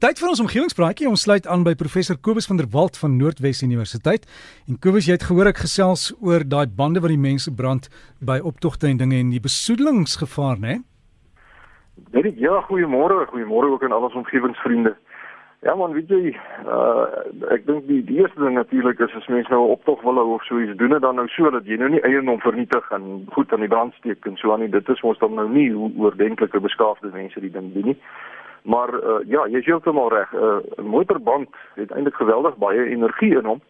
Tyd vir ons omgewingspraatjie. Ons sluit aan by professor Kobus van der Walt van Noordwes Universiteit. En Kobus, jy het gehoor ek gesels oor daai bande wat die mense brand by optogte en dinge en die besoedelingsgevaar, né? Nee, ja, goeiemôre. Goeiemôre ook aan al ons omgewingsvriende. Ja man, weet jy, uh, ek dink die, die eerste ding natuurlik is as mense nou 'n optog wil hou of so iets doen dit dan nou so dat jy nou nie eiendom vernietig en goed aan die brand steek en so aan nie. Dit is ons dan nou nie hoe oordentlike beskaafde mense die ding doen nie. Maar uh, ja, jy is heeltemal reg. Uh, 'n Motorband het eintlik geweldig baie energie in hom.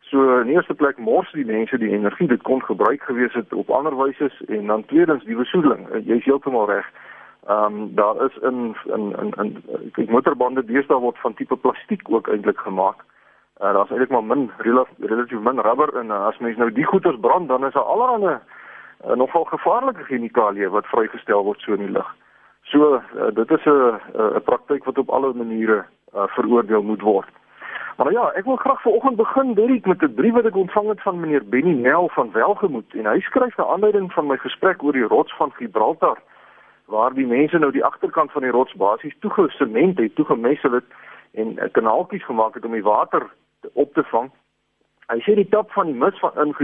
So in eerste plek mors die mense die energie dit kon gebruik gewees het op ander wyse en dan tweedens die besoedeling. Uh, jy is heeltemal reg. Ehm um, daar is in in in in kyk motorbande deesdae word van tipe plastiek ook eintlik gemaak. Uh, Daar's eintlik maar min relatief min rubber en uh, as mens nou die goeders brand dan is daar allerlei uh, nogal gevaarlike chemikalieë wat vrygestel word so in die lug. So uh, dit is 'n 'n praktyk wat op alle maniere uh, veroordeel moet word. Maar ja, ek wil graag vanoggend begin Derek met 'n brief wat ek ontvang het van meneer Benny Nel van Welgemoot en hy skryf 'n aanleiding van my gesprek oor die rots van Gibraltar waar die mense nou die agterkant van die rots basies toegesement het, toegemessel het en kanaaltjies gemaak het om die water op te vang. Hy sê die tap van die mis van in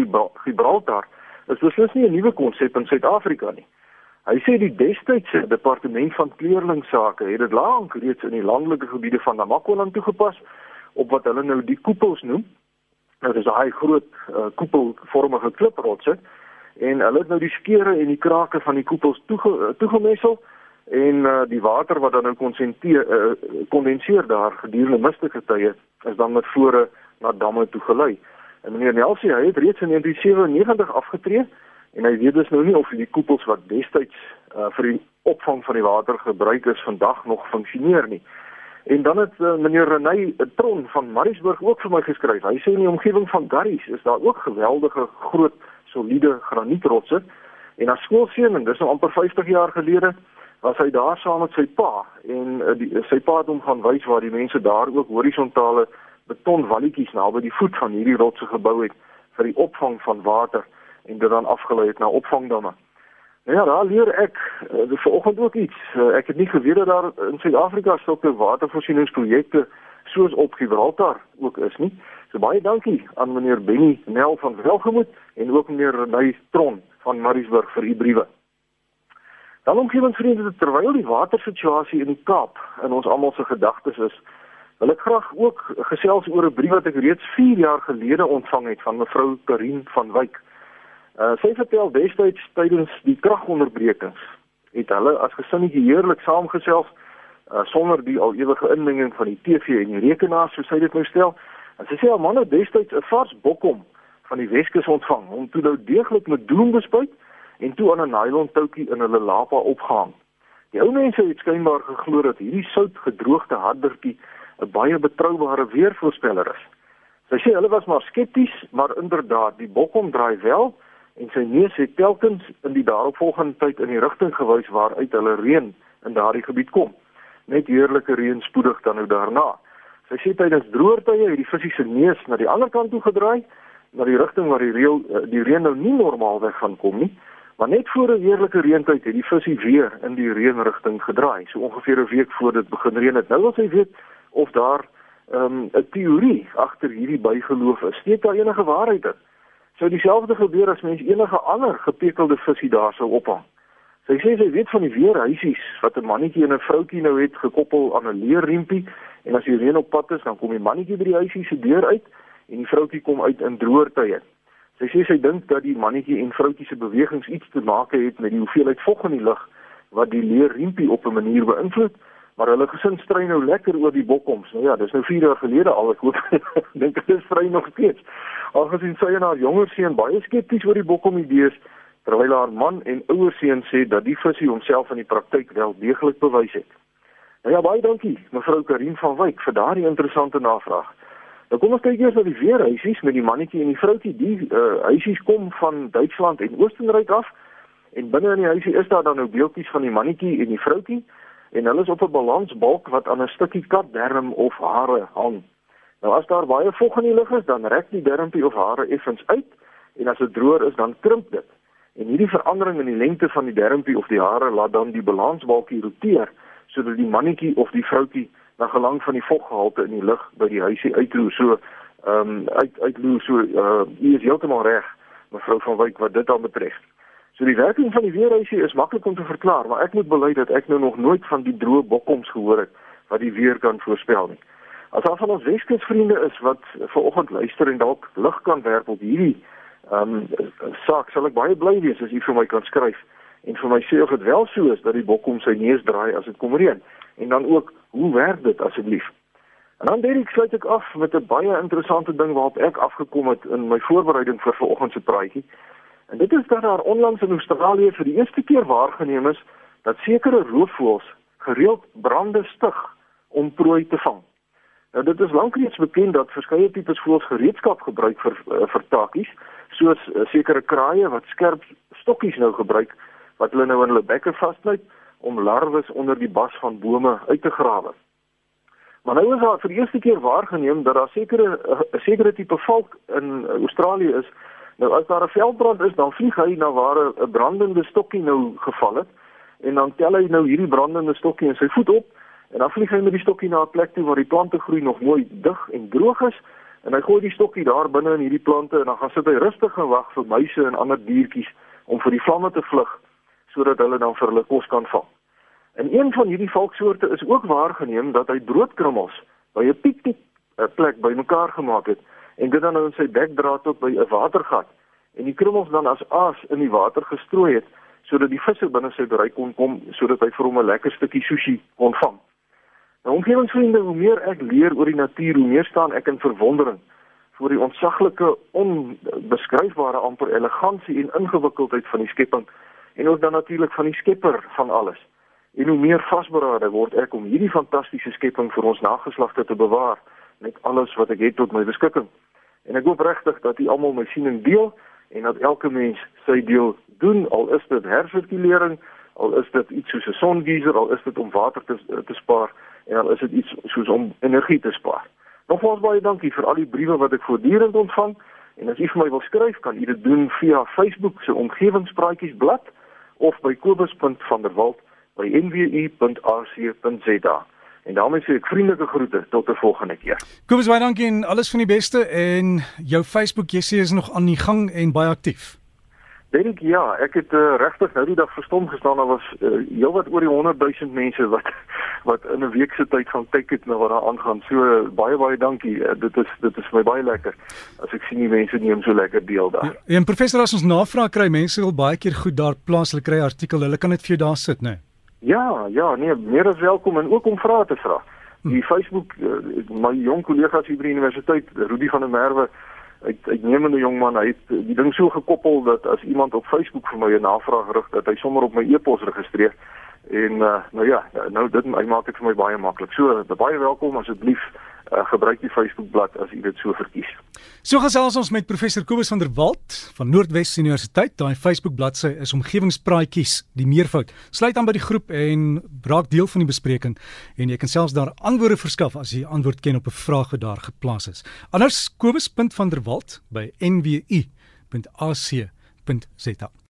Gibraltar is beslis nie 'n nuwe konsep in Suid-Afrika nie. Hy sê die destydse departement van kleurlingsake het dit lank reeds in die landelike gebiede van Namakwa toegepas op wat hulle nou die koepels noem. Dis 'n baie groot uh, koepelvormige kliprotse en hulle het nou die skeure en die krake van die koepels toege, toegemessel en uh, die water wat dan nou konsentreer uh, kondenseer daar gedurende mistige tye is dan met vore na damme toe gelei. En meneer Nelsie, hy het reeds in 1997 afgetree en hy weet dus nou nie of die koepels wat destyds uh, vir die opvang van die water gebruik is vandag nog funksioneer nie. En dan het uh, meneer Renay Tron van Mariesburg ook vir my geskryf. Hy sê in die omgewing van Garries is daar ook geweldige groot soliede granietrotse en as skoolseun dis nou amper 50 jaar gelede was hy daar saam met sy pa en uh, die, sy pa het hom gaan wys waar die mense daar ook horisontale betonwalletjies naby die voet van hierdie rotse gebou het vir die opvang van water en dit dan afgelei het na opvangdamme. Nou ja, daar leer ek uh, vanoggend ook iets. Uh, ek het nie geweet dat daar in Suid-Afrika sulke watervoorsieningsprojekte soos op Gibraltar ook is nie. So baie dankie aan meneer Benny Nel van Welgemoot en ook meneer Renay Tron van Mariesburg vir u briewe. Dan omgewingsvriende terwyl die watersituasie in die Kaap in ons almal se gedagtes is, wil ek graag ook gesels oor 'n brief wat ek reeds 4 jaar gelede ontvang het van mevrou Karin van Wyk. Uh, sy vertel destyds tydens die kragonderbrekings het hulle as gesinnetjie heerlik saamgesels uh, sonder die al ewige inmenging van die TV en die rekenaar soos sy dit nou stel. En sy sê haar man het destyds 'n vars bokkom van die Weskus ontvang om toe nou deeglik met doem bespuit en toe aan 'n nylon toutjie in hulle lapa opgehang. Die ou mense het skynbaar geglo dat hierdie soutgedroogde haddertjie 'n baie betroubare weervoorspeller is. Sy sê hulle was maar skepties, maar inderdaad, die bokkom draai wel en sy neus het telkens in die daaropvolgende tyd in die rigting gewys waaruit hulle reën in daardie gebied kom. Net heerlike reën spoedig dan nou daarna. Sy sê tydens droogtye het die visie se neus na die ander kant toe gedraai, na die rigting waar die reël die reën nou nie normaalweg gaan kom nie. Maar net voor 'n heerlike reëntyd het die visie weer in die reënrigting gedraai, so ongeveer 'n week voor dit begin reën het. Nou wil sy weet of daar ehm, 'n um, teorie agter hierdie bygeloof is. Steek daar enige waarheid in? Sou dieselfde gebeur as mens enige ander gepekelde visie daar sou ophang. Sy sê sy weet van die weerhuisies wat 'n mannetjie en 'n vroutjie nou het gekoppel aan 'n leerriempie en as die reën op pad is, dan kom die mannetjie by die huisie se deur uit en die vroutjie kom uit in droërtye. Sy sê sy dink dat die mannetjie en vroutjie se bewegings iets te maak het met die hoeveelheid vog in die lug wat die leerriempie op 'n manier beïnvloed maar hulle gesin stry nou lekker oor die bokkoms. Nou ja, dis nou 4 jaar gelede al ek hoop dink dit is vry nog steeds. Algesien sy en haar jonger seun baie skepties oor die bokkom idees terwyl haar man en ouer seun sê dat die visie homself in die praktyk wel deeglik bewys het. Nou ja, baie dankie mevrou Karin van Wyk vir daardie interessante navraag. Nou kom ons kyk eers na die weerhuisies met die mannetjie en die vroutjie. Die uh, huisies kom van Duitsland en Oostenryk af en binne in die huisie is daar dan nou beeldjies van die mannetjie en die vroutjie en hulle is op 'n balansbalk wat aan 'n stukkie katderm of hare hang. Nou as daar baie vog in die lug is, dan rek die dermpie of hare effens uit en as dit droër is, dan krimp dit. En hierdie verandering in die lengte van die dermpie of die hare laat dan die balansbalkie roteer sodat die mannetjie of die vroutjie na gelang van die voggehalte in die lug by die huisie uitloer so ehm um, uit uitloer so uh u is heeltemal reg mevrou van Wyk wat dit dan betref. So die werking van die weerhuisie is maklik om te verklaar, maar ek moet bely dat ek nou nog nooit van die droë bokkoms gehoor het wat die weer kan voorspel nie. As daar van ons Weskusvriende is wat vanoggend luister en dalk lig kan werp op hierdie ehm um, saak, sal ek baie bly wees as u vir my kan skryf en vir my sê of dit wel so is dat die bokkom sy neus draai as dit kom reën en dan ook hoe werk dit asseblief? En dan Derek sluit ek af met 'n baie interessante ding waarop ek afgekom het in my voorbereiding vir vanoggend se praatjie. En dit is dat daar onlangs in Australië vir die eerste keer waargeneem is dat sekere roofvoëls gereeld brande stig om prooi te vang. Nou dit is lankreeds bekend dat verskeie tipes voëls gereedskap gebruik vir uh, vir takies, soos uh, sekere kraaie wat skerp stokkies nou gebruik wat hulle nou in hulle bekke vasbyt om larwes onder die bas van bome uit te grawe. Maar nou is daar vir die eerste keer waargeneem dat daar sekere 'n sekere tipe valk in Australië is. Nou as daar 'n veldbrand is, dan vlieg hy na waar 'n brandende stokkie nou geval het en dan tel hy nou hierdie brandende stokkie in sy voet op en dan vlieg hy met die stokkie na 'n plek toe waar die plante groei nog mooi dig en droog is en hy gooi die stokkie daar binne in hierdie plante en dan gaan sit hy rustig en wag vir muise en ander diertjies om vir die vlamme te vlug sodat hulle dan vir hulle kos kan vang. En een van hierdie valksoorte is ook waargeneem dat hy broodkrummels by 'n piknik eh, plek bymekaar gemaak het en dit dan in sy bek dra tot by 'n watergat en die krummels dan as aas in die water gestrooi het sodat die visse binne sy bereik kon kom sodat hy vir hom 'n lekker stukkie sushi kon vang. Nou omgewingsvriende, hoe meer ek leer oor die natuur, hoe meer staan ek in verwondering voor die ontsaglike onbeskryfbare amper elegansie en ingewikkeldheid van die skepping en ook dan natuurlik van die skepper van alles. En hoe meer vasberade word ek om hierdie fantastiese skepping vir ons nageslagte te bewaar met alles wat ek het tot my beskikking. En ek hoop regtig dat u almal my siening deel en dat elke mens sy deel doen al is dit hersirkulering, al is dit iets soos 'n songeyser, al is dit om water te te spaar en al is dit iets soos om energie te spaar. Nogmaals baie dankie vir al die briewe wat ek voortdurend ontvang en as u vir my wil skryf, kan u dit doen via Facebook se omgewingspraatjies blad of by kobus.vanderwalt by nwu.rc.za. En daarmee sê ek vriendelike groete tot 'n volgende keer. Kobus, baie dankie en alles van die beste en jou Facebook jy sê is nog aan die gang en baie aktief. Dink ja, ek het uh, regtig nou die dag verstom gestaan daar was uh, heelwat oor die 100 000 mense wat wat in 'n week se tyd gaan kyk het na wat daar aangaan. So uh, baie baie dankie. Uh, dit is dit is vir my baie lekker as ek sien die mense neem so lekker deel daar. Ja, en professor as ons navraag kry, mense wil baie keer goed daar plaas, hulle kry artikel, hulle kan net vir jou daar sit, né? Nee? Ja, ja, nee, meer as welkom en ook om vrae te vra. Hm. Die Facebook uh, my jong kollegas hier by die universiteit, Rudy van der Merwe Ek ek neem 'n jong man, hy het die ding so gekoppel dat as iemand op Facebook vir my 'n navraag rig, dat hy sommer op my e-pos registreer. En uh, nou ja, nou dit maak dit vir my baie maklik. So baie welkom asseblief uh, gebruik die Facebook bladsy as u dit so verkies. So gesels ons met professor Kobus van der Walt van Noordwes Universiteit. Daai Facebook bladsy is omgewingspraatjies, die meervoud. Sluit aan by die groep en raak deel van die bespreking en jy kan selfs daar antwoorde verskaf as jy antwoord ken op 'n vraag wat daar geplaas is. Anders kobus.vanderwalt by nwu.ac.za